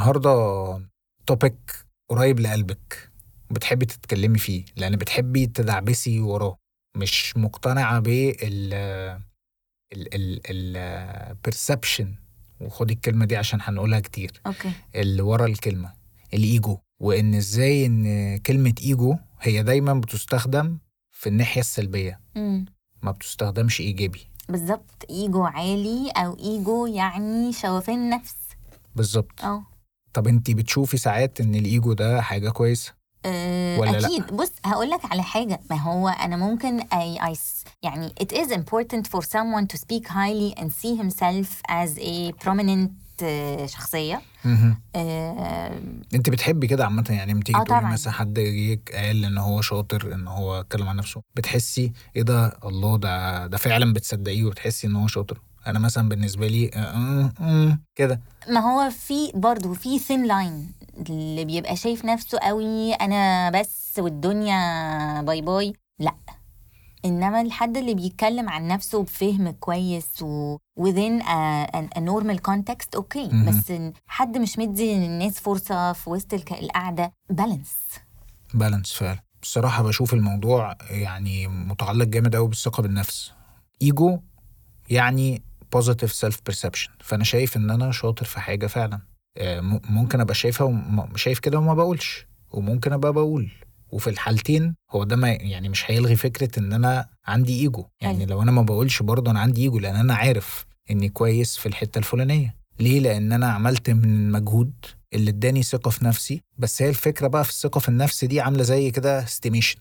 النهارده topic قريب لقلبك بتحبي تتكلمي فيه لأن بتحبي تدعبسي وراه مش مقتنعة بال ال ال perception وخدي الكلمة دي عشان هنقولها كتير. okay. اللي ورا الكلمة الإيجو. وإن إزاي إن كلمة إيجو هي دايما بتستخدم في الناحية السلبية. امم ما بتستخدمش إيجابي. بالظبط إيجو عالي أو إيجو يعني شوفان نفس. بالظبط آه طب انت بتشوفي ساعات ان الايجو ده حاجة كويسة؟ آه، ولا؟ أكيد. بص هقول لك على حاجة. ما هو أنا ممكن I, I s- يعني it is important for someone to speak highly and see himself as a prominent آه، شخصية. آه، انت بتحبي كده عامة؟ يعني لما تيجي آه تقولي. مثلا حد جيك قال إن هو شاطر إن هو اتكلم عن نفسه بتحسي إيه ده؟ الله ده ده فعلا بتصدقيه وبتحسي إن هو شاطر؟ أنا مثلا بالنسبة لي آه، آه، آه، كده. ما هو في برضه في thin line اللي بيبقى شايف نفسه قوي أنا بس والدنيا bye bye لا. إنما الحد اللي بيتكلم عن نفسه بفهم كويس و within a, a, a normal context okay مهم. بس حد مش مدي للناس فرصة في وسط القعدة balance balance فعلا. بصراحة بشوف الموضوع يعني متعلق جامد قوي بالثقة بالنفس. ايجو يعني positive self perception فأنا شايف إن أنا شاطر في حاجة فعلا. آه، ممكن أبقى شايفها شايف كده وما بقولش. وممكن أبقى بقول. وفي الحالتين هو ده ما يعني مش هيلغي فكرة إن أنا عندي ايجو يعني حلو. لو أنا ما بقولش برضه أنا عندي ايجو لأن أنا عارف إني كويس في الحتة الفلانية. ليه؟ لأن أنا عملت من المجهود اللي إداني ثقة في نفسي. بس هي الفكرة بقى في الثقة في النفس دي عاملة زي كده estimation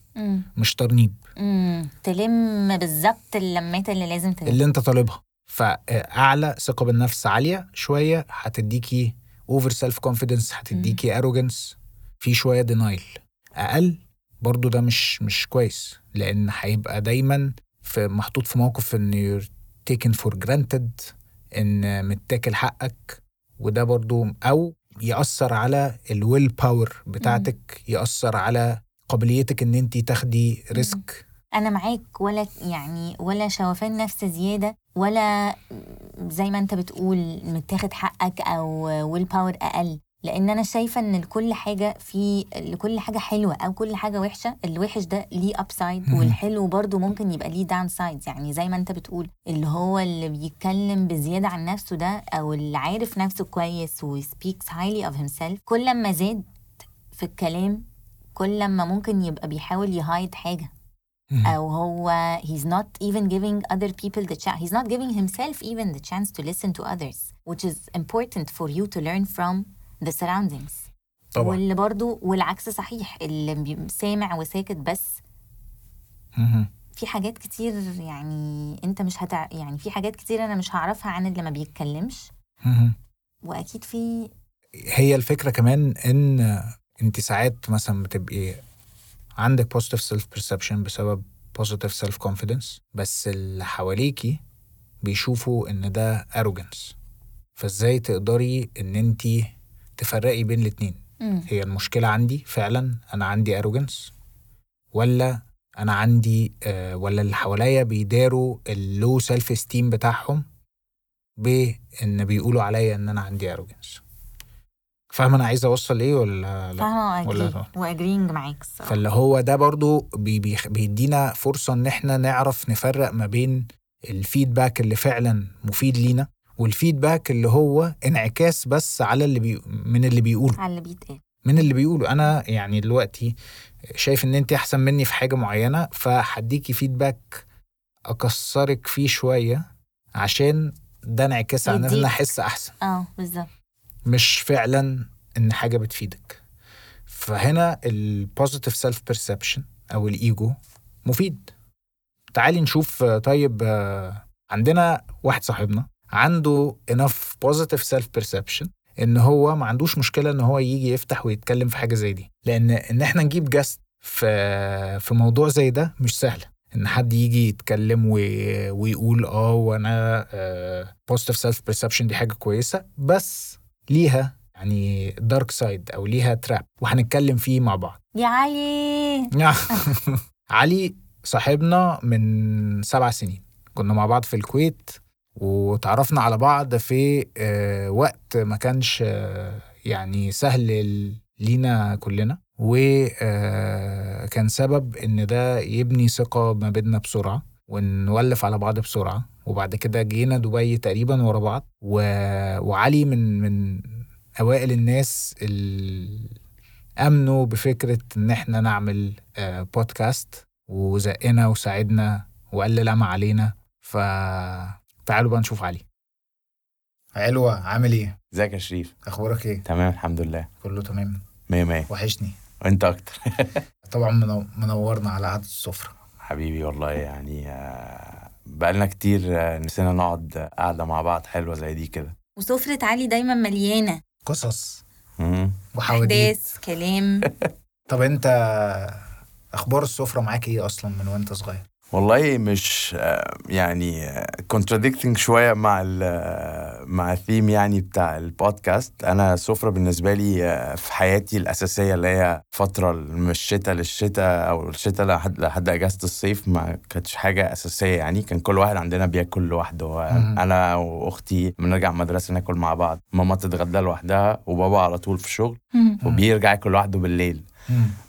مش ترنيب. امم تلم بالظبط اللمات اللي لازم تلم اللي أنت طالبها. فأعلى ثقة بالنفس عالية شوية هتديكي over self confidence هتديكي arrogance في شوية denial أقل برضو ده مش مش كويس لأن هيبقى دايما في محطوط في موقف إن you're taken for granted إن متاكل حقك وده برضو أو يأثر على ال will power بتاعتك يأثر على قابليتك إن انت تاخدي risk أنا معاك ولا يعني ولا شوفان نفس زيادة. ولا زي ما انت بتقول متاكل حقك أو will power أقل. لأن أنا شايفة ان لكل حاجة في لكل حاجة حلوة أو كل حاجة وحشة الوحش ده ليه upside مهم. والحلو برضه ممكن يبقى ليه downside يعني زي ما انت بتقول اللي هو اللي بيتكلم بزيادة عن نفسه ده أو اللي عارف نفسه كويس و speaks highly of himself كل ما زاد في الكلام كل ما ممكن يبقى بيحاول يهايد حاجة. أو هو he's not even giving other people the chance. He's not giving himself even the chance to listen to others which is important for you to learn from the surroundings. طبعا. واللي برضو والعكس صحيح اللي سامع وساكت بس. في حاجات كتير يعني انت مش هتع... يعني في حاجات كتير أنا مش هعرفها عن اللي ما بيتكلمش. وأكيد في هي الفكرة كمان إن أنت ساعات مثلا بتبقي عندك positive self perception بسبب positive self confidence بس اللي حواليكي بيشوفوا إن ده arrogance. فإزاي تقدري إن انت تفرقي بين الاتنين؟ مم. هي المشكلة عندي فعلا أنا عندي arrogance ولا أنا عندي آه ولا اللي حواليا بيداروا ال low self esteem بتاعهم بإن بيقولوا عليا إن أنا عندي arrogance فاهم أنا عايز أوصل إيه ولا لأ؟ فاهمة ولا و agreeing معاك الصراحة. فاللي هو ده برضو بي بي بيدينا فرصة إن إحنا نعرف نفرق ما بين ال feedback اللي فعلا مفيد لينا وال feedback اللي هو انعكاس بس على اللي بي من اللي بيقوله. على اللي بيتقال. من اللي بيقوله. أنا يعني دلوقتي شايف إن انت أحسن مني في حاجة معينة فهديكي feedback أكسرك فيه شوية عشان ده انعكاس على إن. أنا أحس أحسن. آه بالظبط. مش فعلا إن حاجة بتفيدك. فهنا ال positive self perception أو الايجو مفيد. تعالي نشوف طيب عندنا واحد صاحبنا عنده enough positive self perception إن هو ما عندوش مشكلة إن هو يجي يفتح ويتكلم في حاجة زي دي. لأن إن إحنا نجيب guest في في موضوع زي ده مش سهله إن حد يجي يتكلم وي- ويقول آه وأنا positive self perception دي حاجة كويسة. بس ليها يعني dark side أو ليها trap وهنتكلم فيه مع بعض. يا علي! علي صاحبنا من سبع سنين. كنا مع بعض في الكويت وتعرفنا على بعض في آه، وقت ما كانش آه، يعني سهل لينا كلنا. وكان سبب إن ده يبني ثقة ما بيننا بسرعة ونولف على بعض بسرعة. وبعد كده جينا دبي تقريبا ورا بعض و... وعلي من من أوائل الناس اللي أمنوا بفكرة إن إحنا نعمل آه، بودكاست وزقنا وساعدنا وقال لما علينا. فتعالوا بقى نشوف علي. علوة عامل إيه؟ إزيك يا شريف؟ أخبارك إيه؟ تمام الحمد لله. كله تمام. مية مية. وحشني. وانت أكتر. طبعا منو- منورنا على قعدة السفرة. حبيبي والله يعني آه، بقالنا كتير نسينا نقعد قعدة مع بعض حلوة زي دي كده. وسفرة علي دايما مليانة. قصص. وحواديت. كلام. طب أنت أخبار السفرة معاك إيه أصلا من وأنت صغير؟ والله مش آه، يعني contradicting شوية مع ال آه، مع الثيم يعني بتاع البودكاست. أنا سفرة بالنسبة لي آه، في حياتي الأساسية اللي هي فترة من الشتاء للشتاء أو الشتاء لحد لحد أجازة الصيف ما كانتش حاجة أساسية يعني. كان كل واحد عندنا بياكل لوحده. أنا وأختي بنرجع المدرسة ناكل مع بعض. ماما تتغدى لوحدها وبابا على طول في الشغل وبيرجع ياكل لوحده بالليل.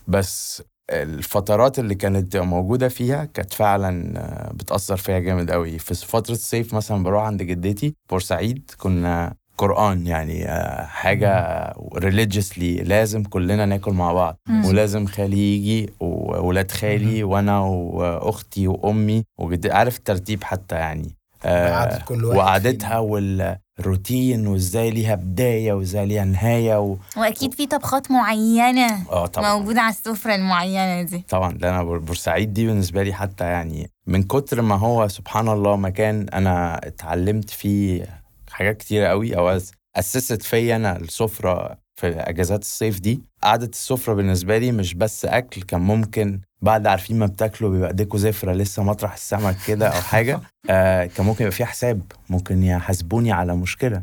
بس الفترات اللي كانت موجودة فيها كانت فعلا آه، بتأثر فيها جامد قوي في فترة الصيف مثلا بروح عند جدتي بورسعيد كنا قرآن يعني آه، حاجة religiously لازم كلنا ناكل مع بعض. مم. ولازم خالي يجي وولاد خالي وأنا واختي وأمي وجد عارف الترتيب حتى يعني. آه، كل واحد وقعدتها والروتين وازاي ليها بداية وازاي ليها نهاية و... وأكيد في طبخات معينة آه طبعا. موجودة على السفرة المعينة دي. طبعا ده أنا بور- بورسعيد دي بالنسبة لي حتى يعني من كتر ما هو سبحان الله مكان أنا اتعلمت فيه حاجات كتيرة قوي أو أسست فيا أنا السفرة في أجازات الصيف دي. قعدة السفرة بالنسبة لي مش بس أكل كان ممكن بعد عارفين ما بتاكلوا بيبقى ايديكوا زفرة لسه مطرح السمك كده أو حاجة. آه كان ممكن يبقى فيه حساب. ممكن يحاسبوني على مشكلة.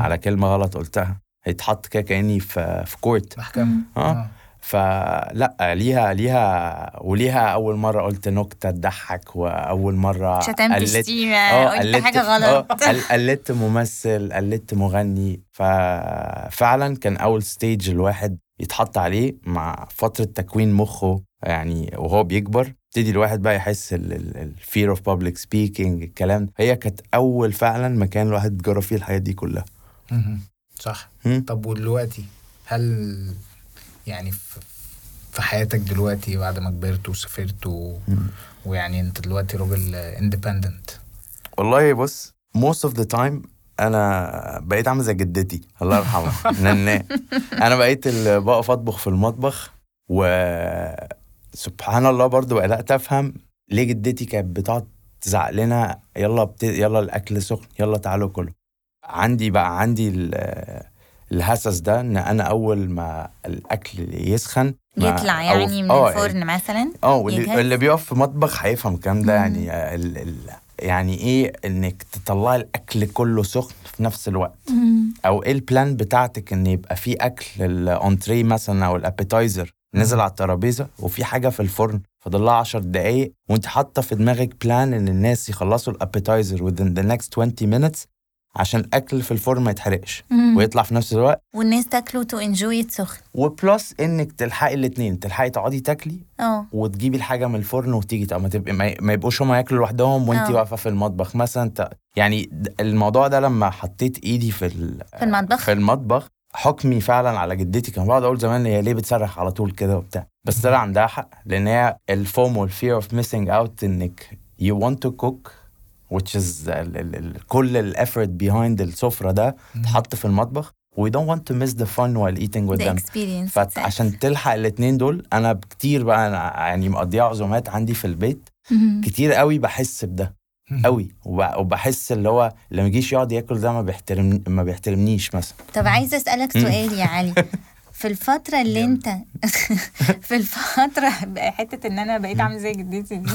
على كلمة غلط قلتها. هيتحط كده كأني في في court. محكمة آه. فلا ليها ليها وليها أول مرة قلت نكتة تضحك وأول مرة شتمت شتيمة آه قلت حاجة آه غلط. قل- قلدت ممثل قلدت مغني. ففعلا كان أول stage الواحد يتحط عليه مع فترة تكوين مخه يعني وهو بيكبر. يبتدي الواحد بقى يحس ال fear of public speaking الكلام ده. هي كانت أول فعلا مكان الواحد جرب فيه الحاجات دي كلها. صح. طب ودلوقتي هل يعني في في حياتك دلوقتي بعد ما كبرت وسافرت و... ويعني انت دلوقتي راجل اندبندنت والله بص most of the time أنا بقيت عامل زي جدتي الله يرحمها. نناه. أنا بقيت اللي بقف أطبخ في المطبخ و سبحان الله برضو بدأت أفهم ليه جدتي كانت بتقعد تزعق لنا يلا بت... يلا الأكل سخن يلا تعالوا كلوا. عندي بقى عندي ال- الهسس ده إن أنا أول ما الأكل يسخن يطلع يعني من آه، الفرن مثلا آه. اللي بيقف في مطبخ هيفهم الكلام ده. يعني آه، ال ال يعني إيه إنك تطلعي الأكل كله سخن في نفس الوقت مم. أو إيه ال plan بتاعتك إن يبقى في أكل ال entrée مثلا أو ال appetizer نزل على الترابيزة وفي حاجة في الفرن فاضل لها 10 دقايق وأنت حاطة في دماغك plan إن الناس يخلصوا ال appetizer within the next 20 minutes عشان الأكل في الفرن ما يتحرقش مم. ويطلع في نفس الوقت. والناس تاكلوا to enjoy سخن. و plus إنك تلحقي الاثنين تلحقي تقعدي تاكلي آه. وتجيبي الحاجة من الفرن وتيجي طب ما تبقى ما يبقوش هما ياكلوا لوحدهم وانت آه. واقفة في المطبخ. مثلا ت... يعني الموضوع ده لما حطيت إيدي في ال... في المطبخ؟ في المطبخ حكمي فعلا على جدتي. كان بقعد أقول زمان هي ليه بتصرخ على طول كده وبتاع. بس طلع عندها حق لأن هي ال FOMO وال fear of missing out إنك you want to cook which is ال ال ال كل الافورت behind السفره ده اتحط في المطبخ. We don't want to miss the fun while eating with the them. experience فعشان تلحق الاثنين دول أنا كتير بقى أنا يعني مقضيها عزومات عندي في البيت. كتير قوي بحس بده. قوي. وب- وبحس اللي هو لما يجيش يقعد ياكل ده ما بيحترم ما بيحترمنيش مثلا. طب عايزة أسألك. سؤال يا علي. في الفترة اللي. انت في الفترة حتة إن أنا بقيت عامل زي جدتي دي.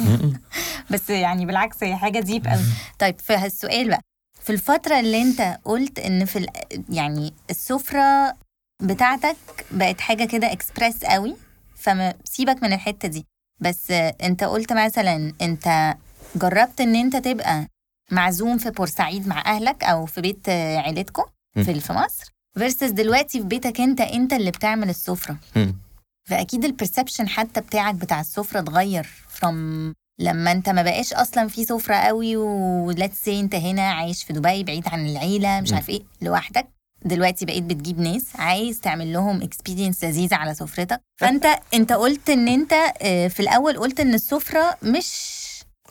بس يعني بالعكس هي حاجة deep قوي. طيب في السؤال بقى في الفترة اللي انت قلت إن في ال- يعني السفرة بتاعتك بقت حاجة كده اكسبريس قوي فما سيبك من الحتة دي. بس انت قلت مثلا انت جربت إن انت تبقى معزوم في بورسعيد مع أهلك أو في بيت عيلتكم في في مصر؟ Versus دلوقتي في بيتك انت انت اللي بتعمل السفرة. فأكيد ال perception حتى بتاعك بتاع السفرة اتغير from لما انت ما بقاش أصلا في سفرة قوي و let's say انت هنا عايش في دبي بعيد عن العيلة مش. عارف إيه لوحدك. دلوقتي بقيت بتجيب ناس عايز تعمل لهم experience لذيذة على سفرتك. فأنت انت قلت إن انت آه، في الأول قلت إن السفرة مش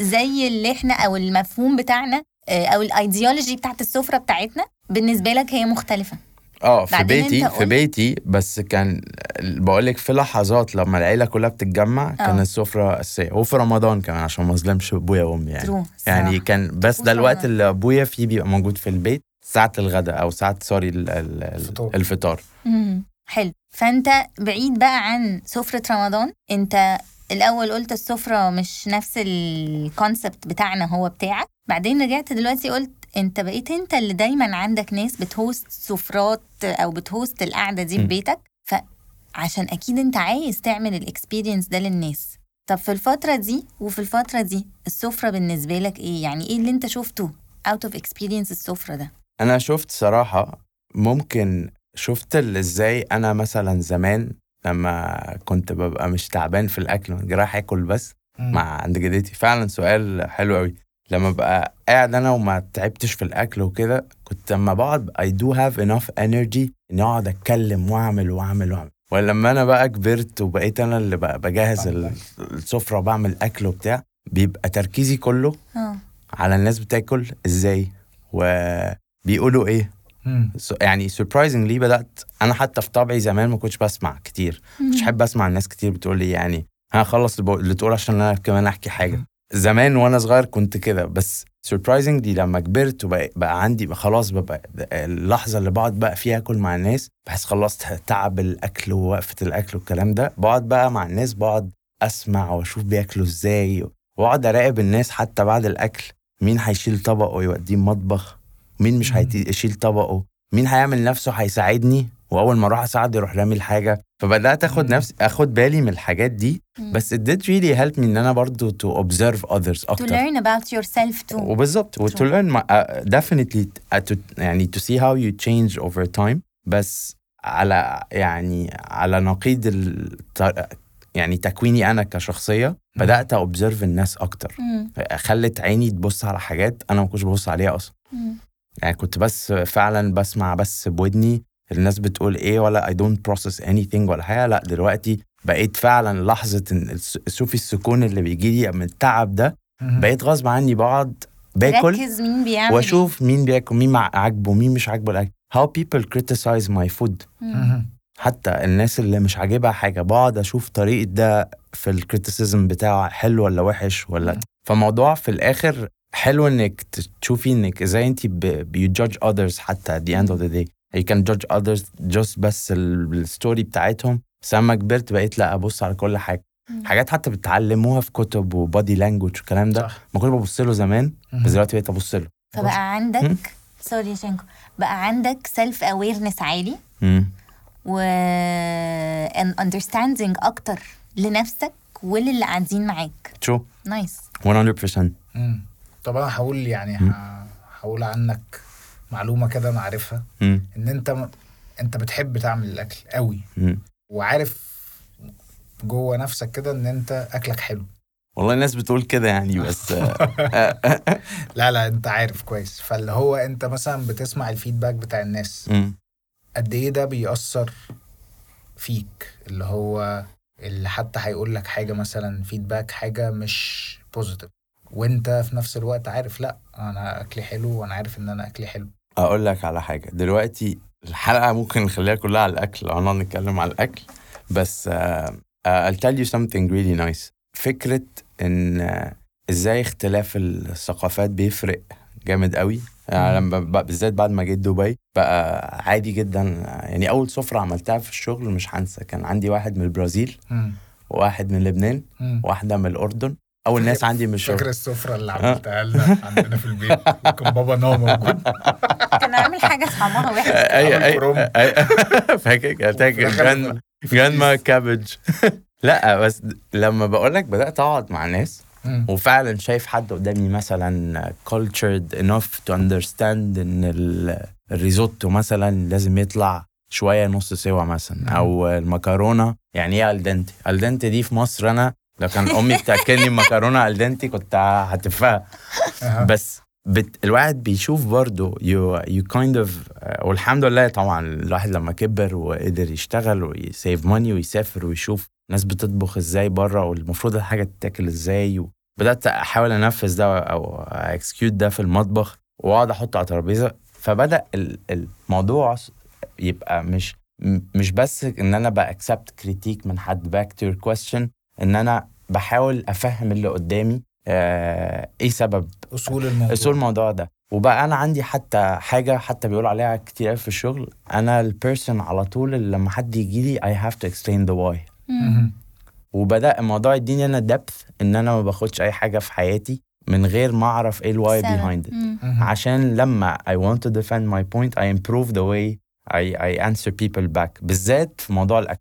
زي اللي إحنا أو المفهوم بتاعنا آه، أو الايديولوجي بتاعت السفرة بتاعتنا. بالنسبة لك هي مختلفة. آه في بيتي في بيتي بس كان بقول لك في لحظات لما العيلة كلها بتتجمع كان آه. السفرة اساسيه وفي رمضان كمان عشان ما أظلمش أبويا وأمي يعني true يعني كان بس ده الوقت. اللي أبويا فيه بيبقى موجود في البيت ساعة الغداء أو ساعة sorry ال- ال- ال- الفطار. مم. حلو فأنت بعيد بقى عن سفرة رمضان أنت الأول قلت السفرة مش نفس ال concept بتاعنا هو بتاعك بعدين رجعت دلوقتي قلت انت بقيت انت اللي دايما عندك ناس بت host سفرات أو بت host القعدة دي في. بيتك فعشان أكيد أنت عايز تعمل ال experience ده للناس. طب في الفترة دي وفي الفترة دي السفرة بالنسبة لك إيه؟ يعني إيه اللي أنت شفته out of experience السفرة ده؟ أنا شفت صراحة ممكن شفت إزاي أنا مثلا زمان لما كنت ببقى مش تعبان في الأكل رايح آكل بس. مع عند جدتي. فعلا سؤال حلو قوي لما ببقى قاعد أنا وما تعبتش في الأكل وكده كنت لما بقعد I do have enough energy اني أقعد أتكلم وأعمل وأعمل وأعمل. ولما أنا بقى كبرت وبقيت أنا اللي بقى بجهز السفرة وبعمل أكل وبتاع بيبقى تركيزي كله آه. على الناس بتاكل إزاي وبيقولوا إيه. يعني surprisingly بدأت أنا حتى في طبعي زمان ما كنتش بسمع كتير. مش بحب أسمع الناس كتير بتقول لي يعني هخلص اللي تقول عشان أنا كمان أحكي حاجة. زمان وأنا صغير كنت كده بس surprisingly لما كبرت وبقى بقى عندي بقى خلاص بقى اللحظة اللي بقعد بقى فيها أكل مع الناس بحس خلصت تعب الأكل ووقفة الأكل والكلام ده بقعد بقى مع الناس بقعد أسمع وأشوف بياكلوا إزاي وأقعد أراقب الناس حتى بعد الأكل مين هيشيل طبقه يوديه المطبخ؟ مين مش. هيشيل طبقه؟ مين هيعمل نفسه هيساعدني؟ وأول ما أروح اساعده يروح رامي الحاجة فبدأت آخد. نفسي آخد بالي من الحاجات دي. بس it did really help me إن أنا برضو to observe others to أكتر learn about yourself too وبالظبط و to learn my, uh, definitely uh, to, يعني to see how you change over time بس على يعني على نقيض. يعني تكويني أنا كشخصية بدأت observe الناس أكتر. خلت عيني تبص على حاجات أنا ما كنتش ببص عليها أصلا. يعني كنت بس فعلا بسمع بس بودني الناس بتقول إيه ولا I don't process anything ولا حاجة لا دلوقتي بقيت فعلا لحظة شوفي السكون اللي بيجي لي من التعب ده. بقيت غصب عني بقعد باكل ركز مين بيعمل وأشوف مين بياكل مين مع- عاجبه مين مش عاجبه الاكل how people criticize my food إيه. مم. مم. حتى الناس اللي مش عاجبها حاجة بقعد أشوف طريقة ده في الكريتيسيزم بتاعه حلو ولا وحش ولا. فموضوع في الآخر حلو إنك تشوفي إنك إزاي انت you judge others حتى at the end of the day you can judge others just بس ال- ال story بتاعتهم. بس لما كبرت بقيت لا أبص على كل حاجة. مم. حاجات حتى بتتعلموها في كتب و body language والكلام ده. صح. ما كنت ببص له زمان. بس دلوقتي بقيت أبص له. فبقى مم. عندك sorry يا شينكو. بقى عندك self awareness عالي. مم. و understanding أكتر لنفسك وللي قاعدين معاك. شو نايس 100% مم. طب أنا هقول يعني هقول عنك معلومة كده أنا عارفها. إن أنت أنت بتحب تعمل الأكل قوي مم. وعارف جوه نفسك كده إن أنت أكلك حلو والله الناس بتقول كده يعني بس لا لا أنت عارف كويس فاللي هو أنت مثلا بتسمع الفيدباك بتاع الناس. قد إيه ده بيأثر فيك اللي هو اللي حتى هيقول لك حاجة مثلا feedback حاجة مش positive وأنت في نفس الوقت عارف لأ أنا أكلي حلو وأنا عارف إن أنا أكلي حلو أقول لك على حاجة دلوقتي الحلقة ممكن نخليها كلها على الأكل لو هنقعد نتكلم على الأكل بس uh, I'll tell you something really nice فكرة إن آه، إزاي اختلاف الثقافات بيفرق جامد قوي يعني. لما بالذات بعد ما جيت دبي بقى عادي جدا يعني أول سفرة عملتها في الشغل مش هنسى كان عندي واحد من البرازيل مم. وواحد من لبنان مم. واحدة من الأردن أول ناس عندي من فاكر السفرة اللي عملتها لنا عندنا في البيت. وكان بابا نوع موجود. كان عامل حاجة طعمها وحش اي اي فاكر فاكر جان جان كابج. لا بس لما بقول لك بدأت أقعد مع ناس. وفعلا شايف حد قدامي مثلا cultured enough to understand إن ال- الريزوتو مثلا لازم يطلع شوية نص سوا مثلا. أو المكرونة. يعني إيه al dente؟ al dente دي في مصر أنا لو كان أمي بتاكلني مكرونة al dente كنت هتفها. بس بت... الواحد بيشوف برضه you you kind of والحمد لله طبعا الواحد لما كبر وقدر يشتغل وي save money ويسافر ويشوف ناس بتطبخ إزاي بره والمفروض الحاجة تتاكل إزاي وبدأت أحاول أنفذ ده أو execute ده في المطبخ وأقعد أحطه على ترابيزه فبدأ ال- الموضوع يبقى مش مش بس إن أنا ب accept critique من حد back to question إن أنا بحاول أفهم اللي قدامي آه إيه سبب أصول الموضوع. أصول الموضوع ده. وبقى أنا عندي حتى حاجة حتى بيقولوا عليها كتير قوي في الشغل أنا ال person على طول اللي لما حد يجي لي I have to explain the why. مهم. وبدأ الموضوع يديني أنا depth إن أنا ما باخدش أي حاجة في حياتي من غير ما أعرف إيه ال why. مهم. عشان لما I want to defend my point I improve the way I, I answer people back. بالذات في موضوع الاكل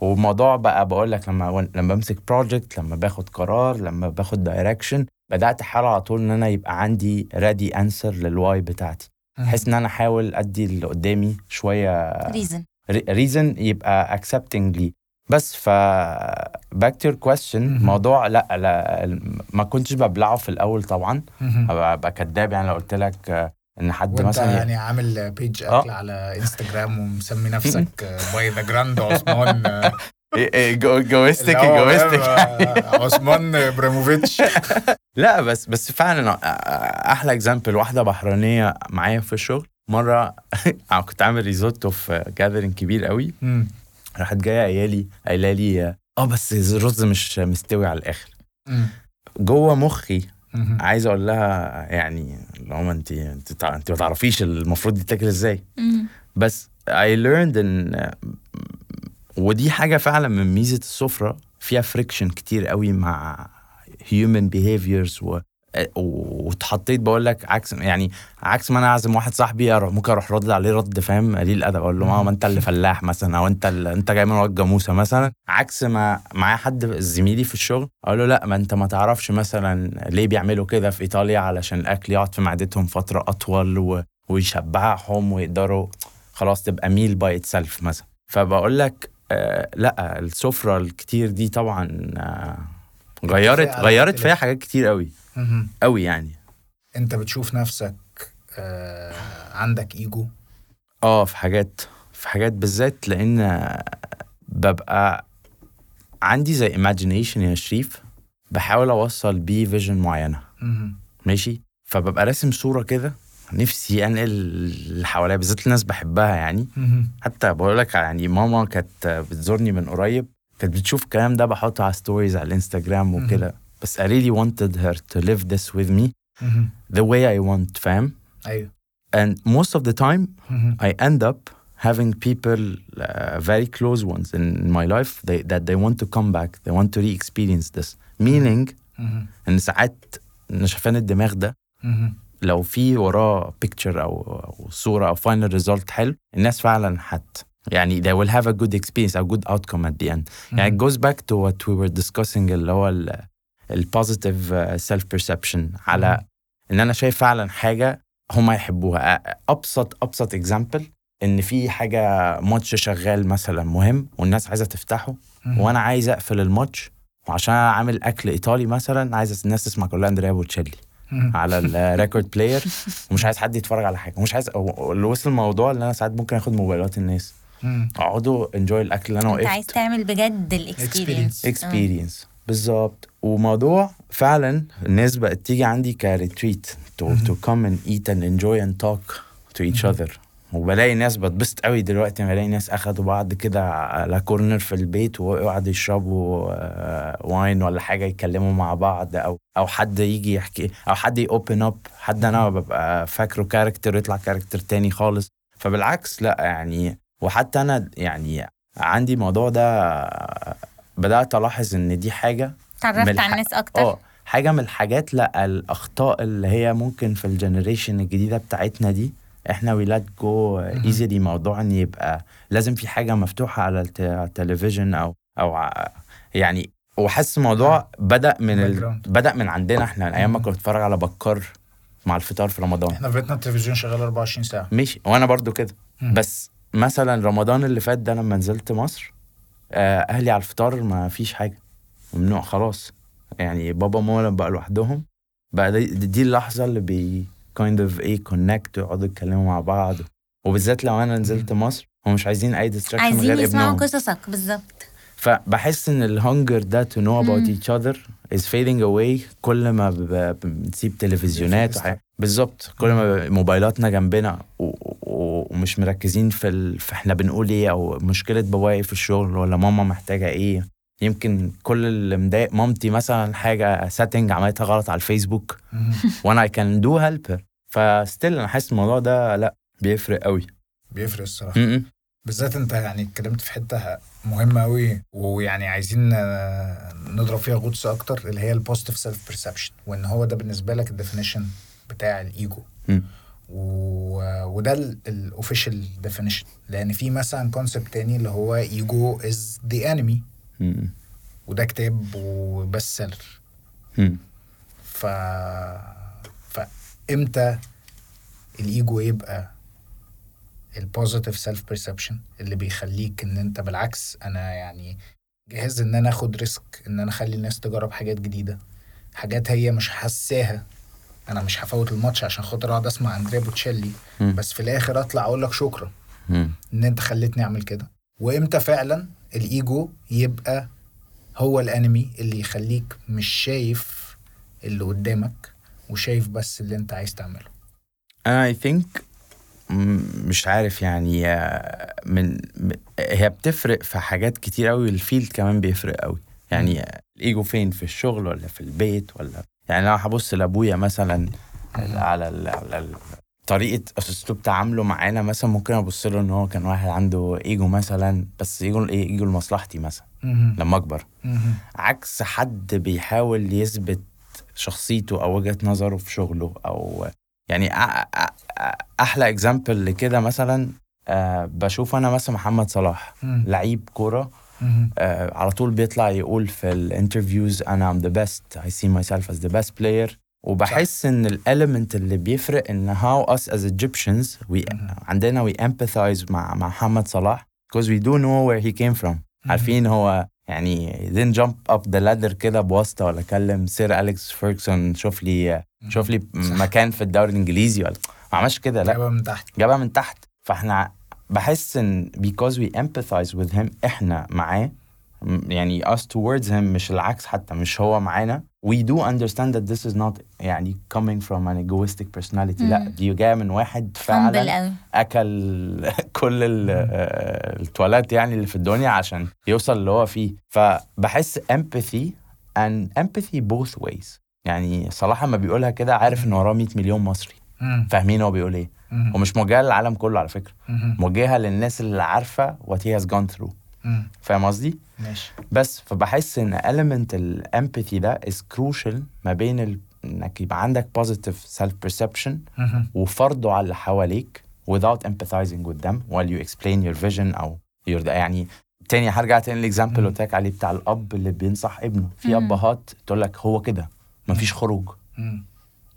وموضوع بقى بقول لك لما لما بمسك project لما باخد قرار لما باخد direction بدأت أحاول على طول إن أنا يبقى عندي ready answer لل why بتاعتي. بحيث إن أنا أحاول أدي اللي قدامي شوية reason reason يبقى accepting لي. بس ف your question مهم. موضوع لأ لا ما كنتش ببلعه في الأول طبعا. أبقى كداب يعني لو قلت لك إن حد وأنت مثلا يعني عامل page آه. أكل على انستجرام ومسمي نفسك by the grand عثمان آه، إيه- إيه، جو- جوزتك اللي هو جوزتك فاهم، آه، عثمان ابراموفيتش لا بس بس فعلا أحلى example واحدة بحرينية معايا في الشغل مرة كنت عامل ريزوتو في gathering كبير قوي. راحت جاية قايلة لي قايلة لي آه بس الرز مش مستوي على الآخر. جوه مخي. عايز أقول لها يعني لو ما انت انت ما تعرفيش المفروض يتاكل إزاي. بس I learned ان ودي حاجة فعلا من ميزة السفرة فيها friction كتير قوي مع human behaviors و واتحطيت بقول لك عكس يعني عكس ما أنا أعزم واحد صاحبي أروح ممكن أروح رد عليه رد فاهم قليل الأدب أقول له ما أنت اللي فلاح مثلا أو أنت اللي أنت جاي من وجه جاموسة مثلا عكس ما معايا حد زميلي في الشغل أقول له لا ما أنت ما تعرفش مثلا ليه بيعملوا كده في إيطاليا علشان الأكل يقعد في معدتهم فترة أطول و... ويشبعهم ويقدروا خلاص تبقى ميل باي اتسلف مثلا فبقول لك آه لا السفرة الكتير دي طبعا آه غيرت غيرت. فيها حاجات كتير قوي. قوي يعني. انت بتشوف نفسك آه، عندك ايجو؟ آه في حاجات في حاجات بالذات لأن ببقى عندي زي imagination يا شريف بحاول أوصل بيه فيجن معينة. ماشي؟ فببقى راسم صورة كده نفسي أنقل اللي حواليا بالذات الناس بحبها يعني. حتى بقول لك يعني ماما كانت بتزورني من قريب كانت بتشوف الكلام ده بحطه على ستوريز على الإنستجرام وكده. بس I really wanted her to live this with me مهم. the way I want فاهم ايوه and most of the time مهم. I end up having people uh, very close ones in my life they, that they want to come back they want to re-experience this meaning مهم. ان ساعات نشفان الدماغ ده مهم. لو في وراه picture او او صوره او final result حلو الناس فعلا حت يعني they will have a good experience a good outcome at the end يعني it goes back to what we were discussing اللي هو ال ال positive uh, self perception على إن أنا شايف فعلا حاجة هم يحبوها. أ- أبسط أبسط example إن في حاجة ماتش شغال مثلا مهم والناس عايزة تفتحه. وأنا عايز أقفل الماتش وعشان أنا عامل أكل إيطالي مثلا عايز الناس تسمع كلها أندريا بوتشيلي. على ال record player ومش عايز حد يتفرج على حاجة. ومش عايز أو- اللي وصل الموضوع اللي أنا ساعات ممكن آخد موبايلات الناس. أقعدوا enjoy الأكل اللي أنا أنت عايز وقفت تعمل بجد ال experience experience بالظبط وموضوع فعلا الناس بقت تيجي عندي ك retreat to, to come and eat and enjoy and talk to each other. وبلاقي ناس بتبسط قوي دلوقتي بلاقي ناس أخدوا بعض كده على corner في البيت وقعدوا يشربوا آه، wine ولا حاجة يتكلموا مع بعض أو أو حد يجي يحكي أو حد ي open up حد أنا ببقى فاكره character يطلع character تاني خالص. فبالعكس لأ يعني وحتى أنا يعني عندي الموضوع ده بدأت ألاحظ إن دي حاجة تعرفت على الناس أكتر؟ آه حاجة من الحاجات لا الأخطاء اللي هي ممكن في ال generation الجديدة بتاعتنا دي. إحنا we let go easily موضوع إن يبقى لازم في حاجة مفتوحة على الت- على التلفزيون أو أو يعني وحاسس الموضوع بدأ من ال... بدأ من عندنا إحنا. أيام ما كنت بتفرج على بكار مع الفطار في رمضان. إحنا في بيتنا التلفزيون شغال 24 ساعة. ماشي. وأنا برضو كده. بس مثلا رمضان اللي فات ده لما نزلت مصر آه، أهلي على الفطار ما فيش حاجة. ممنوع خلاص. يعني بابا وماما لما بقى لوحدهم بقى دي, دي اللحظة اللي بي kind of إيه connect ويقعدوا يتكلموا مع بعض. وبالذات لو أنا نزلت مصر هم مش عايزين أي عايزين غير يسمعوا ابنهم. قصصك بالظبط. فبحس إن ال hunger ده to know about مم. each other is fading away كل ما بنسيب تلفزيونات بالظبط. كل ما موبايلاتنا جنبنا ومش مركزين في, ال... إحنا بنقول إيه أو مشكلة بابايا إيه في الشغل ولا ماما محتاجة إيه. يمكن كل اللي مضايق مامتي مثلا حاجة setting عملتها غلط على الفيسبوك. وأنا can do help her ف still أنا حاسس الموضوع ده لأ بيفرق قوي بيفرق الصراحة. بالذات أنت يعني اتكلمت في حتة مهمة قوي ويعني عايزين آه، نضرب فيها غطس أكتر اللي هي ال positive self perception وإن هو ده بالنسبة لك ال definition بتاع الإيجو. و... وده ال official definition لأن في مثلا concept تاني اللي هو ego is the enemy. وده كتاب و best seller. ف فامتى الإيجو يبقى ال positive self perception اللي بيخليك إن أنت بالعكس أنا يعني جاهز إن أنا آخد risk إن أنا أخلي الناس تجرب حاجات جديدة. حاجات هي مش حساها أنا مش هفوت الماتش عشان خاطر أقعد أسمع اندريا بوتشيلي. بس في الآخر أطلع أقول لك شكرا. إن أنت خليتني أعمل كده. وإمتى فعلا الإيجو يبقى هو ال enemy اللي يخليك مش شايف اللي قدامك وشايف بس اللي أنت عايز تعمله؟ I think مش عارف يعني آه، من هي بتفرق في حاجات كتير قوي ال field كمان بيفرق قوي يعني الإيجو فين؟ في الشغل ولا في البيت ولا؟ يعني لو هبص لأبويا مثلا على ال... على ال... طريقة أسلوب تعامله معانا مثلا ممكن أبص له إن هو كان واحد عنده إيجو مثلا بس إيجو إيه إيجو لمصلحتي مثلا. لما أكبر. عكس حد بيحاول يثبت شخصيته أو وجهة نظره في شغله أو يعني أحلى example لكده مثلا آه بشوف أنا مثلا محمد صلاح. لعيب كورة. آه على طول بيطلع يقول في ال interviews أنا I'm the best I see myself as the best player وبحس إن ال element اللي بيفرق إن how us as Egyptians. عندنا we empathize مع مع محمد صلاح because we do know where he came from عارفين هو يعني didn't jump up the ladder كده بواسطة ولا كلم سير أليكس فيرجسون شوف لي شوف لي مكان في الدوري الإنجليزي ولا ما عملش كده لا. جابها من تحت. جابها من تحت. فإحنا بحس إن because we empathize with him إحنا معاه. يعني us towards him مش العكس حتى مش هو معانا. We do understand that this is not يعني coming from an egoistic personality لا. مم. دي جاية من واحد فعلا أكل كل آه، التواليت يعني اللي في الدنيا عشان يوصل اللي هو فيه. فبحس empathy and empathy both ways. يعني صلاح لما بيقولها كده عارف إن وراه 100 مليون مصري مم. فاهمين هو بيقول إيه. ومش موجهه للعالم كله على فكرة. موجهه للناس اللي عارفة he has gone through مم. فاهم قصدي ماشي بس فبحس إن element الامباثي ده is crucial ما بين ال... إنك يبقى عندك positive self perception مهم. وفرضه على اللي حواليك without empathizing with them while you explain your vision أو your يعني تاني هرجع تاني ال example اللي قلت لك عليه بتاع الأب اللي بينصح ابنه في. أبهات تقول لك هو كده مفيش خروج مم.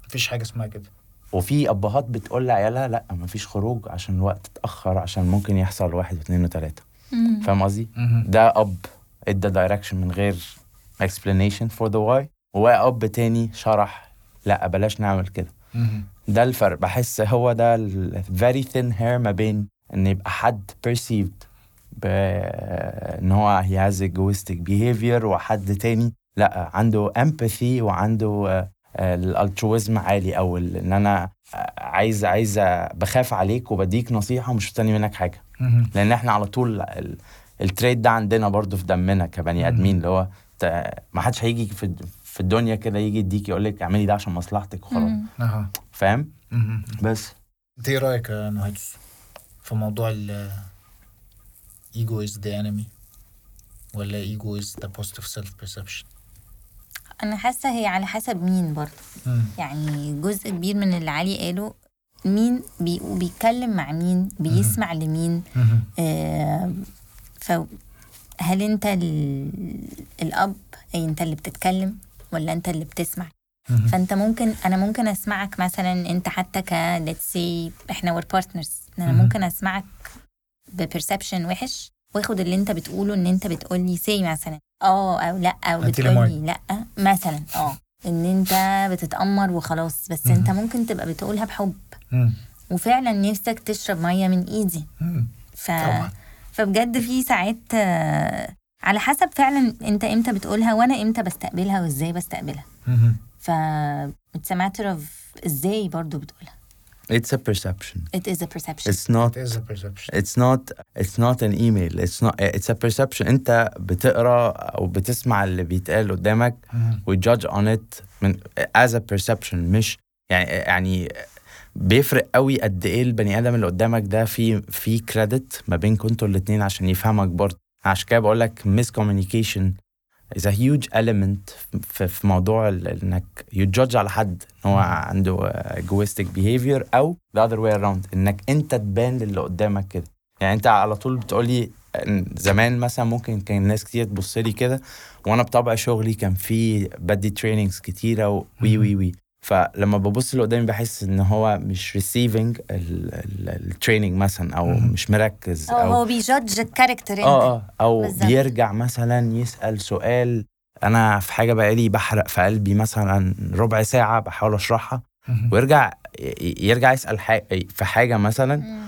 مفيش حاجة اسمها كده وفي أبهات بتقول لعيالها لا مفيش خروج عشان الوقت اتأخر عشان ممكن يحصل واحد واثنين وثلاثة. فاهم قصدي؟ ده أب ادى direction من غير explanation for the why واب تاني شرح لا بلاش نعمل كده. ده الفرق بحس هو ده ال very thin hair ما بين إن يبقى حد perceived ب إن هو he has egoistic behavior وحد تاني لا عنده empathy وعنده ال altruism عالي أو ان أنا آه، عايز عايز بخاف عليك وبديك نصيحة ومش مستني منك حاجة. لأن إحنا على طول ال- ال trait ده عندنا برضو في دمنا كبني آدمين اللي هو ما حدش هيجي في في الدنيا كده يجي يديك يقول لك اعملي ده عشان مصلحتك وخلاص. فاهم. بس. أنت إيه رأيك يا نهيتس في موضوع ال ego is the enemy ولا ego is the positive self perception أنا حاسة هي على حسب مين برضه. يعني جزء كبير من اللي علي قاله مين بي بيتكلم مع مين بيسمع لمين. آه فهل أنت ال... الأب أي أنت اللي بتتكلم ولا أنت اللي بتسمع؟ مهم. فأنت ممكن أنا ممكن أسمعك مثلا أنت حتى ك let's say إحنا we're partners أنا. ممكن أسمعك ب perception وحش واخد اللي انت بتقوله ان انت بتقول لي سي مثلا. آه أو لأ أو أنت بتقول لي ليمون. لأ مثلا. آه إن انت بتتأمر وخلاص. بس انت ممكن تبقى بتقولها بحب. مم. وفعلا نفسك تشرب مية من إيدي. مم. ف... طبعا. فبجد في ساعات على حسب فعلا انت إمتى بتقولها وأنا إمتى بستقبلها وإزاي بستقبلها. مهم. ف it's a matter of إزاي برضو بتقولها. It's a perception. it is a perception It's not It is a perception. it's not it's not an email. It's not it's a perception. انت بتقرا أو بتسمع اللي بيتقال قدامك we judge on it من as a perception مش يعني يعني بيفرق قوي قد إيه البني آدم اللي قدامك ده في في credit ما بينكم أنتوا الاثنين عشان يفهمك برضه عشان كده بقول لك miscommunication is a huge element في, في موضوع إنك you judge على حد إن هو عنده egoistic behavior أو the other way around إنك أنت تبان للي قدامك كده. يعني أنت على طول بتقولي زمان مثلا ممكن كان ناس كتير تبص لي كده وأنا بطبع شغلي كان في بدي trainings كتيرة وي وي وي. فلما ببص اللي قدامي بحس إن هو مش receiving ال training مثلا أو مم. مش مركز أو هو بي judge ال character آه آه أو بالظبط. بيرجع مثلا يسأل سؤال أنا في حاجة بقالي بحرق في قلبي مثلا ربع ساعة بحاول أشرحها. ويرجع يرجع يسأل حاجة في حاجة مثلا مم.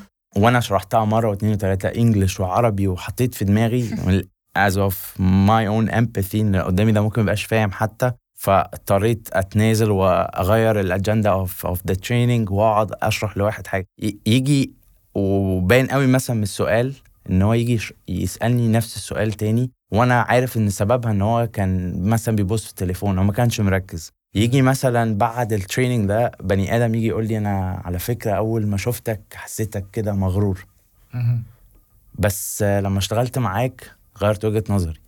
وأنا شرحتها مرة واثنين وثلاثه English وعربي وحطيت في دماغي as of my own empathy إن اللي قدامي ده ممكن ميبقاش فاهم حتى فاضطريت أتنازل وأغير ال agenda of of the training وأقعد أشرح لواحد حاجة. يجي وباين قوي مثلا من السؤال إن هو يجي يسألني نفس السؤال تاني وأنا عارف إن سببها إن هو كان مثلا بيبص في التليفون أو ما كانش مركز. يجي مثلا بعد ال training ده بني آدم يجي يقول لي أنا على فكرة أول ما شفتك حسيتك كده مغرور. بس لما اشتغلت معاك غيرت وجهة نظري.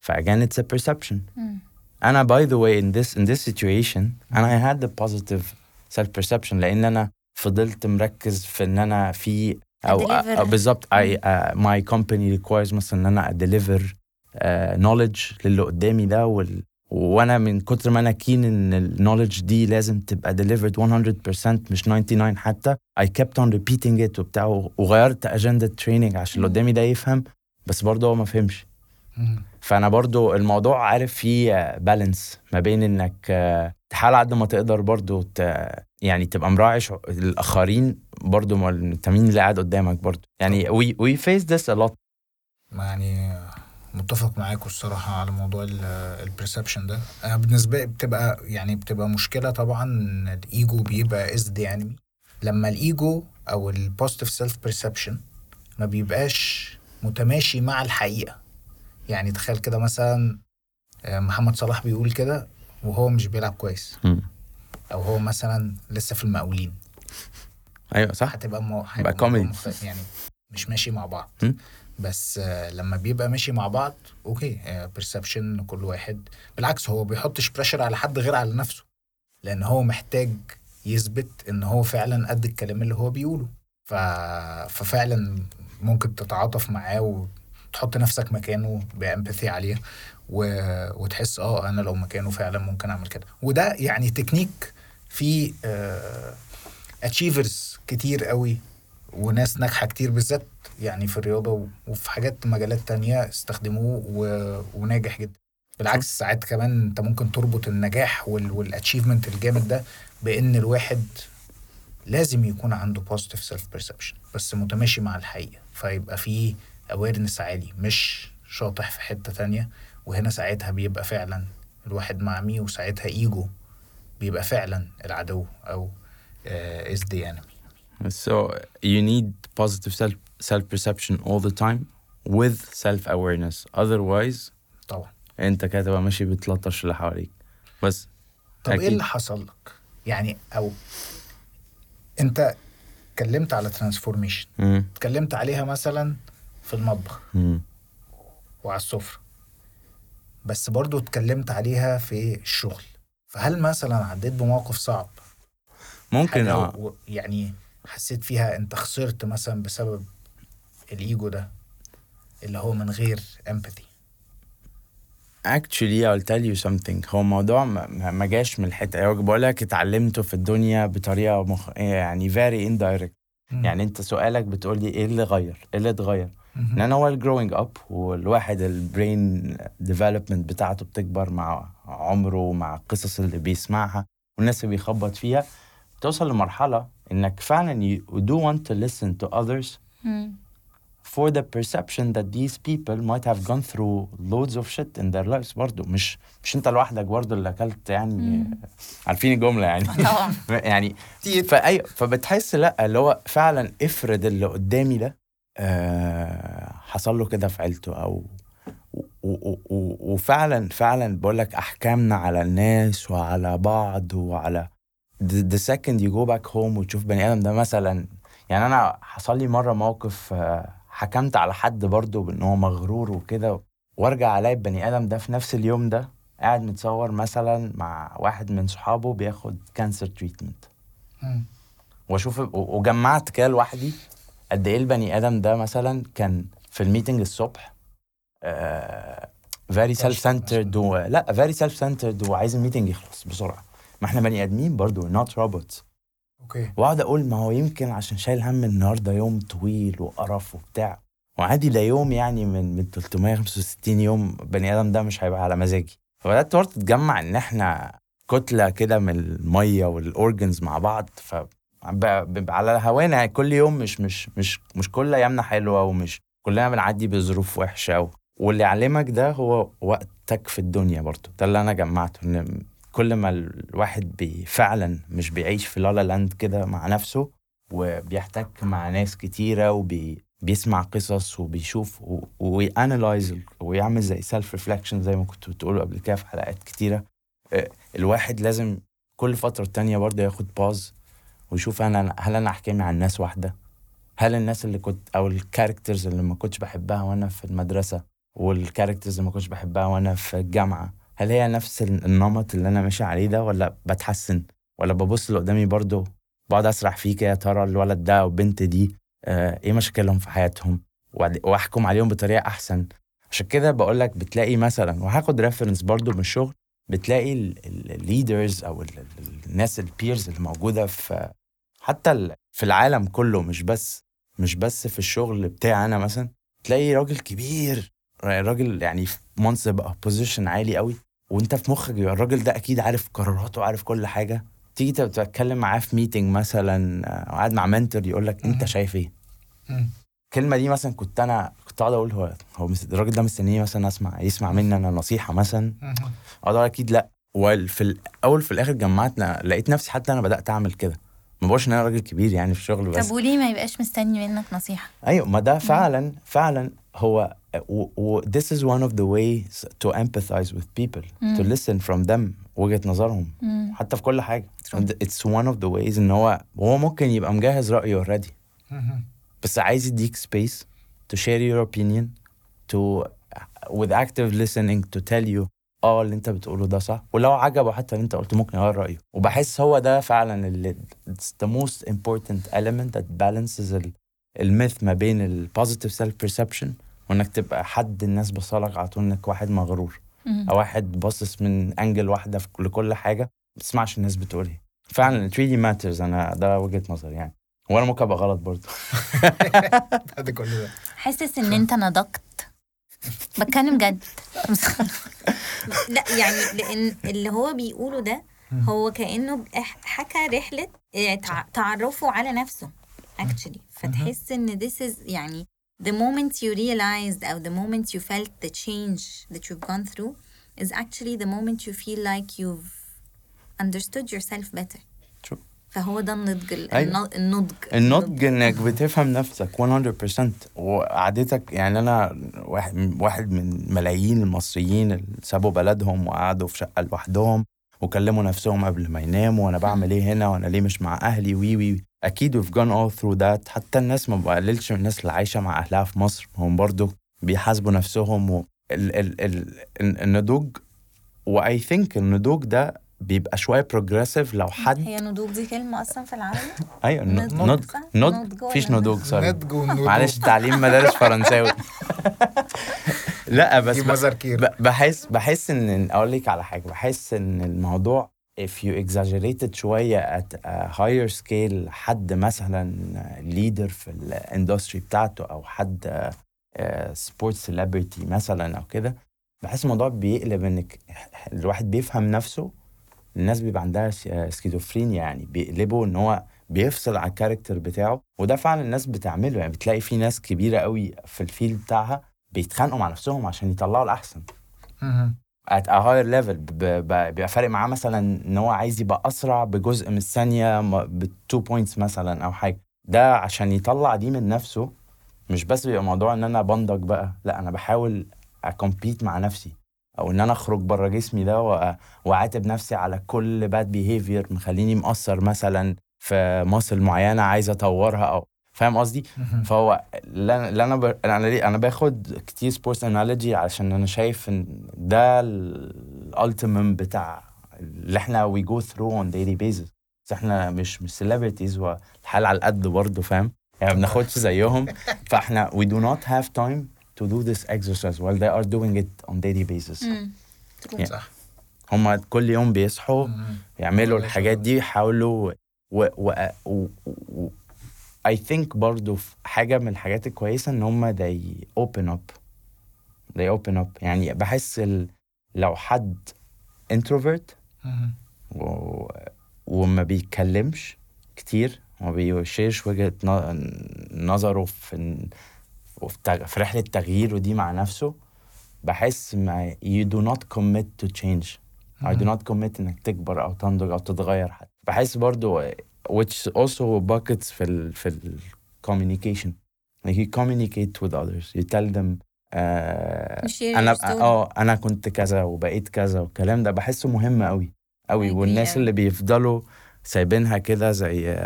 فاجان it's a أنا by the way in this in this situation أنا I had the positive self perception لأن أنا فضلت مركز في إن أنا في. أو بالظبط I uh, my company requires مثلا إن أنا deliver uh, knowledge للي قدامي ده وال وأنا من كتر ما أنا كين إن النولج دي لازم تبقى delivered 100% مش 99 حتى I kept on repeating it وبتاع وغيرت اجنده تريننج عشان اللي قدامي ده يفهم بس برضه هو ما فهمش. فانا برضو الموضوع عارف فيه balance ما بين انك آه، تحاول على قد ما تقدر برضو ت... يعني تبقى مراعي الآخرين برضو مع ال trainee اللي قاعد قدامك برضو؟ يعني we we face this a lot. يعني متفق معاكم الصراحة على موضوع ال perception ده. أنا بالنسبة لي بتبقى يعني بتبقى مشكلة طبعا الإيجو بيبقى is the enemy لما الإيجو أو ال positive self perception ما بيبقاش متماشي مع الحقيقة. يعني تخيل كده مثلا آه، محمد صلاح بيقول كده وهو مش بيلعب كويس. أو هو مثلا لسه في المقاولين. أيوه صح. هتبقى مو... بقى هيبقى كوميدي. مختلف، يعني مش ماشي مع بعض. م? بس آه، لما بيبقى ماشي مع بعض okay perception كل واحد. بالعكس هو بيحطش pressure على حد غير على نفسه. لأن هو محتاج يثبت إن هو فعلا قد الكلام اللي هو بيقوله. ف... ففعلا ممكن تتعاطف معاه وتحط نفسك مكانه بإمباثي عالية و... وتحس آه أنا لو مكانه فعلا ممكن أعمل كده. وده يعني تكنيك في اتشيفرز كتير قوي وناس ناجحة كتير بالذات يعني في الرياضة و- وفي حاجات مجالات تانية استخدموه و... وناجح جدا. بالعكس ساعات كمان أنت ممكن تربط النجاح وال... وال achievement الجامد ده بإن الواحد لازم يكون عنده positive self perception بس متماشي مع الحقيقة. فيبقى فيه awareness عالي مش شاطح في حتة تانية. وهنا ساعتها بيبقى فعلا الواحد مع مي وساعتها ايجو بيبقى فعلا العدو أو is the enemy. So you need positive self self perception all the time with self awareness otherwise طبعا. أنت كده تبقى ماشي بتلطش اللي حواليك. بس طب إيه أكيد. اللي حصل لك؟ يعني أو أنت اتكلمت على ترانسفورميشن. اتكلمت عليها مثلا في المطبخ. مم. وعلى السفرة. بس برضو اتكلمت عليها في الشغل. فهل مثلا عديت بموقف صعب؟ ممكن آه. و- يعني حسيت فيها انت خسرت مثلا بسبب الإيجو ده اللي هو من غير empathy actually I'll tell you something. هو الموضوع ما- ما جاش من الحتة. هو بقول لك اتعلمته في الدنيا بطريقة مخ... يعني very indirect. يعني انت سؤالك بتقول لي إيه اللي غير إيه اللي اتغير مهم. لأن هو ال growing up والواحد ال brain development بتاعته بتكبر مع عمره مع القصص اللي بيسمعها والناس اللي بيخبط فيها توصل لمرحلة إنك فعلا you do want to listen to others. For the perception that these people might have gone through loads of shit in their lives برضه مش مش انت لوحدك برضه اللي أكلت يعني. عارفين الجملة يعني. يعني فأي فبتحس لأ اللي هو فعلا افرض اللي قدامي ده آه حصل له كده في عيلته أو وفعلا فعلا بقول لك أحكامنا على الناس وعلى بعض وعلى the, the second you go back home وتشوف بني آدم ده مثلا. يعني أنا حصل لي مرة موقف آه، حكمت على حد برضه بإن هو مغرور وكده وأرجع ألاقي البني آدم ده في نفس اليوم ده قاعد متصور مثلا مع واحد من صحابه بياخد cancer treatment. وأشوف وجمعت كده لوحدي قد إيه البني آدم ده مثلا كان في ال meeting الصبح very self centered. لا very self centered وعايز ال meeting يخلص بسرعة ما إحنا بني آدمين برضو not robots okay. وأقعد أقول ما هو يمكن عشان شايل هم النهارده يوم طويل وقرف وبتاع. وعادي ده يوم يعني من من 365 يوم بني آدم ده مش هيبقى على مزاجي. فبدأت برضه تتجمع إن إحنا كتلة كده من المية وال organs مع بعض. ف على هوانا يعني كل يوم مش مش مش مش كل أيامنا حلوة ومش كلنا بنعدي بظروف وحشة. واللي يعلمك ده هو وقتك في الدنيا برضه ده اللي أنا جمعته إن كل ما الواحد بي فعلا مش بيعيش في la la land كده مع نفسه وبيحتك مع ناس كتيرة وبيسمع قصص وبيشوف وي analyze ويعمل زي self reflection زي ما كنتوا بتقولوا قبل كده في حلقات كتيرة. آه، الواحد لازم كل فترة تانية برضه ياخد pause ويشوف أنا هل أنا احكامي عن ناس واحدة؟ هل الناس اللي كنت أو ال characters اللي ما كنتش بحبها وأنا في المدرسة وال characters اللي ما كنتش بحبها وأنا في الجامعة هل هي نفس ال- النمط اللي أنا ماشي عليه ده ولا بتحسن؟ ولا ببص اللي قدامي برضه بقعد أسرح فيه كده يا ترى الولد ده أو البنت دي آه إيه مشاكلهم في حياتهم؟ وأحكم عليهم بطريقة أحسن. عشان كده بقول لك بتلاقي مثلا وهاخد reference برضو من الشغل بتلاقي ال leaders أو ال- ال- الناس ال peers اللي موجودة في حتى في العالم كله مش بس مش بس في الشغل بتاعي أنا مثلا تلاقي راجل كبير راجل يعني في منصب أو position عالي قوي وانت في مخك يبقى الراجل ده أكيد عارف قراراته وعارف كل حاجة. تيجي تبقى تتكلم معاه في meeting مثلا آه، قاعد مع mentor يقول لك أنت. شايف إيه. الكلمة دي مثلا كنت أنا كنت قاعد أقول هو هو الراجل ده مستنيني مثلا أسمع يسمع مني أنا نصيحة مثلا. أقعد أقول أكيد لأ. وفي الأول في الآخر جمعت لقيت نفسي حتى أنا بدأت أعمل كده. ما بقولش إن أنا راجل كبير يعني في الشغل بس. طب وليه ما يبقاش مستني منك نصيحة؟ أيوه ما ده فعلا فعلا هو و, و this is one of the ways to empathize with people to مم. listen from them وجهة نظرهم مم. حتى في كل حاجة True. And it's one of the ways ان هو هو ممكن يبقى مجهز رأيه already مهم. بس عايز يديك space to share your opinion to with active listening to tell you اه اللي انت بتقوله ده صح ولو عجبه حتى اللي انت قلته ممكن يغير رأيه وبحس هو ده فعلا اللي it's the most important element that balances ال- الميث ما بين ال positive self perception وإنك تبقى حد الناس بصالك على طول إنك واحد مغرور. أو واحد باصص من انجل واحدة في كل كل حاجة ما تسمعش الناس بتقول إيه. فعلا it really matters. أنا ده وجهة نظري يعني. وأنا ممكن أبقى غلط برضه. بعد كل ده. حاسس إن أنت نضجت. بتكلم جد. لا يعني لأن اللي هو بيقوله ده هو كأنه حكى رحلة آه، تع- تعرفه على نفسه actually. فتحس إن this is يعني the moment you realized or the moment you felt the change that you've gone through is actually the moment you feel like you've understood yourself better True. فهو ده النضج ال- أيوة. النض- النضج النضج انك بتفهم نفسك 100% وقعدتك يعني انا واحد واحد من ملايين المصريين اللي سابوا بلدهم وقعدوا في شقه لوحدهم وكلموا نفسهم قبل ما يناموا وأنا بعمل إيه هنا؟ وأنا ليه مش مع أهلي؟ وي وي أكيد we've gone all through that. حتى الناس ما بقللش من الناس اللي عايشة مع أهلها في مصر. هم برضو بيحاسبوا نفسهم و ال ال ال النضوج. و I think النضوج ده بيبقى شوية progressive لو حد هي نضوج دي كلمة أصلا في العربي؟ أيوه نضج، نضج مفيش؟ نضوج sorry معلش تعليم مدارس فرنساوي. لا بس بحس بحس إن أقول لك على حاجة بحس إن الموضوع if you exaggerated شوية at a higher scale حد مثلا leader في ال industry بتاعته أو حد sport celebrity مثلا أو كده بحس الموضوع بيقلب إنك الواحد بيفهم نفسه الناس بيبقى عندها سكيزوفرينيا يعني بيقلبوا إن هو بيفصل على ال character بتاعه وده فعلا الناس بتعمله يعني بتلاقي في ناس كبيرة قوي في ال field بتاعها بيتخانقوا مع نفسهم عشان يطلعوا الأحسن. higher level ب- ب- بيبقى فارق معاه مثلا إن هو عايز يبقى أسرع بجزء من الثانية ب 2 points مثلا أو حاجة. ده عشان يطلع دي من نفسه مش بس بيبقى موضوع إن أنا بندق بقى لا أنا بحاول أ compete مع نفسي. أو إن أنا أخرج بره جسمي ده وأعاتب نفسي على كل bad behavior مخليني مقصر مثلا في muscle معينة عايز أطورها أو فاهم قصدي. فهو اللي أنا ب... أنا ليه أنا باخد كتير sports analogy علشان أنا شايف إن ده ال ultimate بتاع اللي إحنا we go through on daily basis إحنا مش مش celebrities والحال على القد برضه فاهم يعني ما بناخدش زيهم فإحنا we do not have time to do this exercise while they are doing it on daily basis مم. يعني صح هم كل يوم بيصحوا. يعملوا الحاجات. دي يحاولوا و, و, و, و I think برضو في حاجة من الحاجات الكويسة إن هم they open up. They open up. يعني بحس ال, لو حد introvert. و, وما بيتكلمش كتير وما بيشيرش وجهة نظره في وفي تغ- في رحلة تغييره دي مع نفسه بحس ما you do not commit to change. I do not commit إنك تكبر أو تنضج أو تتغير حتى. بحس برضو which also buckets في ال في ال communication. Like you communicate with others. You tell them آه You share أنا. آه أنا كنت كذا وبقيت كذا والكلام ده بحسه مهم قوي قوي. والناس. اللي بيفضلوا سايبينها كده زي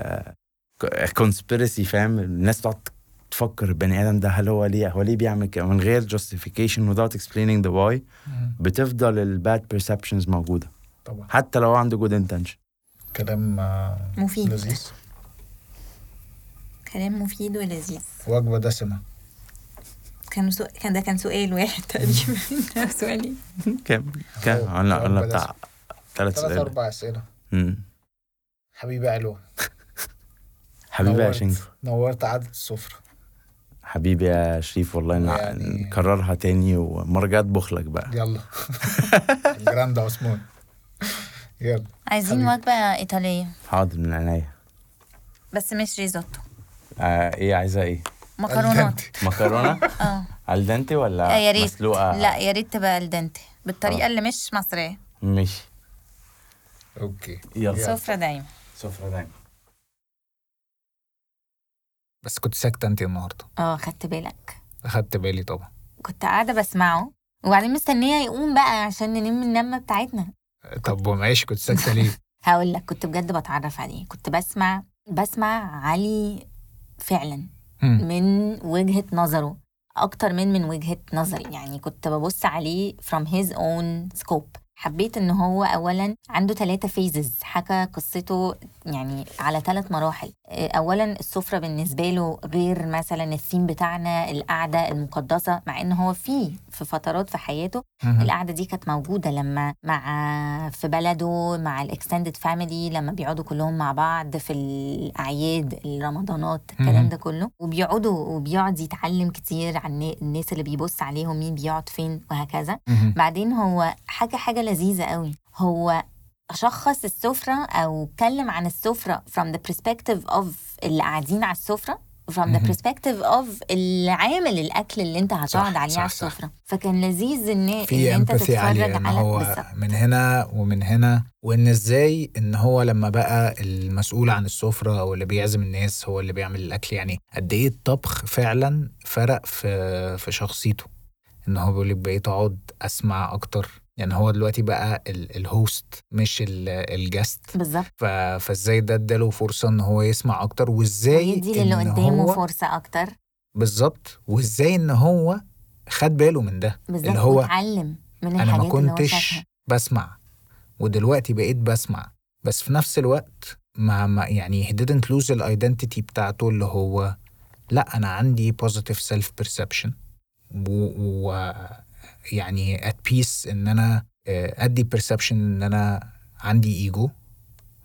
conspiracy فاهم؟ الناس تقعد تفكر البني آدم ده هل هو ليه هو ليه بيعمل كده؟ من غير justification without explaining the why. بتفضل ال bad perceptions موجودة. طبعا. حتى لو عنده good intention. كلام آه، مفيد. لذيذ. كلام مفيد ولذيذ. وجبة دسمة. كان سو... كان ده كان سؤال واحد. تقريبا ده سؤالين كام كام قلنا قلنا. بتاع ثلاث أربع أسئلة. مم. حبيبي علو. حبيبي يا نورت. شنكو. نورت عدد السفره حبيبي يا شريف والله يعني- نكررها تاني ومرة جاية اطبخ لك بقى. يلا. الجراند عثمان. يلا. عايزين حبيبي. وجبة إيطالية. حاضر من عينيا. بس مش ريزوتو. آه إيه عايزة إيه؟ مكرونات. مكرونة؟ آه. al dente ولا آه، يا ريت. مسلوقة؟ لا يا ريت تبقى al dente. بالطريقة آه. اللي مش مصرية. ماشي. okay. يلا. سفرة دايما. سفرة دايما. بس كنت ساكتة انت النهارده. آه خدت بالك. اخدت بالي طبعا. كنت قاعدة بسمعه وبعدين مستنية يقوم بقى عشان ننام النمة بتاعتنا. طب ماشي كنت ساكتة ليه؟ هقول لك كنت بجد بتعرف عليه كنت بسمع بسمع علي فعلا. من وجهة نظره أكتر من من وجهة نظري يعني كنت ببص عليه from his own scope حبيت إن هو اولا عنده ثلاثة phases حكى قصته يعني على ثلاث مراحل آه، اولا السفرة بالنسبة له غير مثلا الثيم بتاعنا القعدة المقدسة مع إن هو فيه في فترات في حياته. القعدة دي كانت موجودة لما مع في بلده مع ال extended family لما بيقعدوا كلهم مع بعض في الأعياد الرمضانات الكلام. ده كله وبيقعدوا وبيقعد يتعلم كتير عن النا- الناس اللي بيبص عليهم مين بيقعد فين وهكذا. بعدين هو حاجة حاجة لذيذة قوي هو شخص السفرة أو أتكلم عن السفرة from the perspective of اللي قاعدين على السفرة from the perspective of العامل الأكل اللي أنت هتقعد عليه على صح. السفرة فكان لذيذ إن إن في أنت امباثي تتفرج عليه إن على هو. من هنا ومن هنا وإن إزاي إن هو لما بقى المسؤول عن السفرة أو اللي بيعزم الناس هو اللي بيعمل الأكل يعني قد إيه الطبخ فعلا فرق في في شخصيته إن هو بيقول لك بقيت أقعد أسمع أكتر يعني هو دلوقتي بقى ال- ال host مش ال- ال guest بالظبط. فازاي ده اداله فرصة ان هو يسمع أكتر وازاي ويدي للي إن قدامه هو فرصة أكتر. بالظبط. وازاي إن هو خد باله من ده. بالظبط اللي هو واتعلم من أنا الحاجات ما اللي هو كنتش بسمع ودلوقتي بقيت بسمع. بس في نفس الوقت ما, ما يعني he didn't lose ال identity بتاعته اللي هو لا أنا عندي positive self perception. و, و يعني at peace إن أنا آه، ادي perception إن أنا عندي ايجو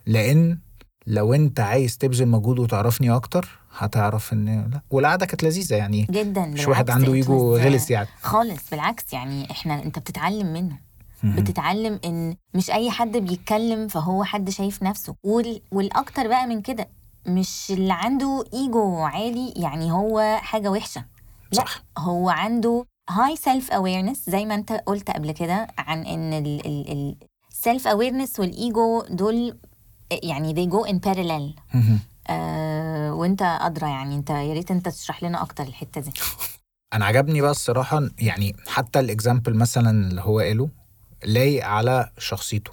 لأن لو أنت عايز تبذل مجهود وتعرفني أكتر هتعرف إن لا. والقعدة كانت لذيذة يعني. جدا مش واحد عنده ايجو was- غلس يعني. خالص بالعكس يعني إحنا أنت بتتعلم منه. بتتعلم إن مش أي حد بيتكلم فهو حد شايف نفسه. وال... والأكتر بقى من كده مش اللي عنده ايجو عالي يعني هو حاجة وحشة. لا صح. هو عنده high self awareness زي ما انت قلت قبل كده عن إن ال self awareness وال ego دول يعني they go in parallel. آه وانت أدرى يعني انت يا ريت انت تشرح لنا أكتر الحتة دي أنا عجبني بقى الصراحة يعني حتى ال example مثلا اللي هو قاله لايق على شخصيته.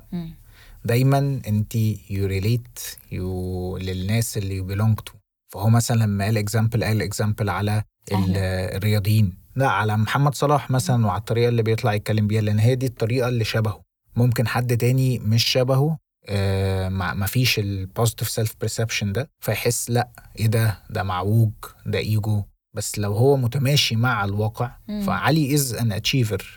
دايما أنت you relate to للناس اللي you belong to فهو مثلا لما قال example قال example على. الرياضيين لا على محمد صلاح مثلا وعلى الطريقة اللي بيطلع يتكلم بيها لأن هي دي الطريقة اللي شبهه. ممكن حد تاني مش شبهه آه ما فيش ال positive self perception ده فيحس لا إيه ده؟ ده معوج ده ايجو بس لو هو متماشي مع الواقع مم. فعلي as an achiever.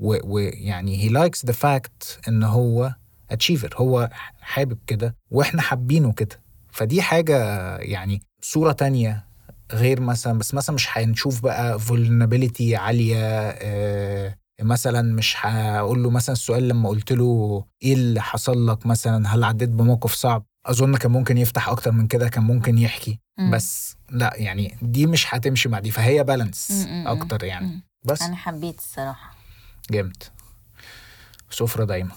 ويعني he likes the fact إن هو achiever هو حابب كده وإحنا حابينه كده. فدي حاجة يعني صورة تانية غير مثلا بس مثلا مش هنشوف بقى vulnerability عالية آه مثلا مش هقول له مثلا السؤال لما قلت له إيه اللي حصل لك مثلا؟ هل عديت بموقف صعب؟ أظن كان ممكن يفتح أكتر من كده كان ممكن يحكي. بس لا يعني دي مش هتمشي مع دي. فهي balance. أكتر يعني. بس. أنا حبيت الصراحة. جامد. سفرة دايما.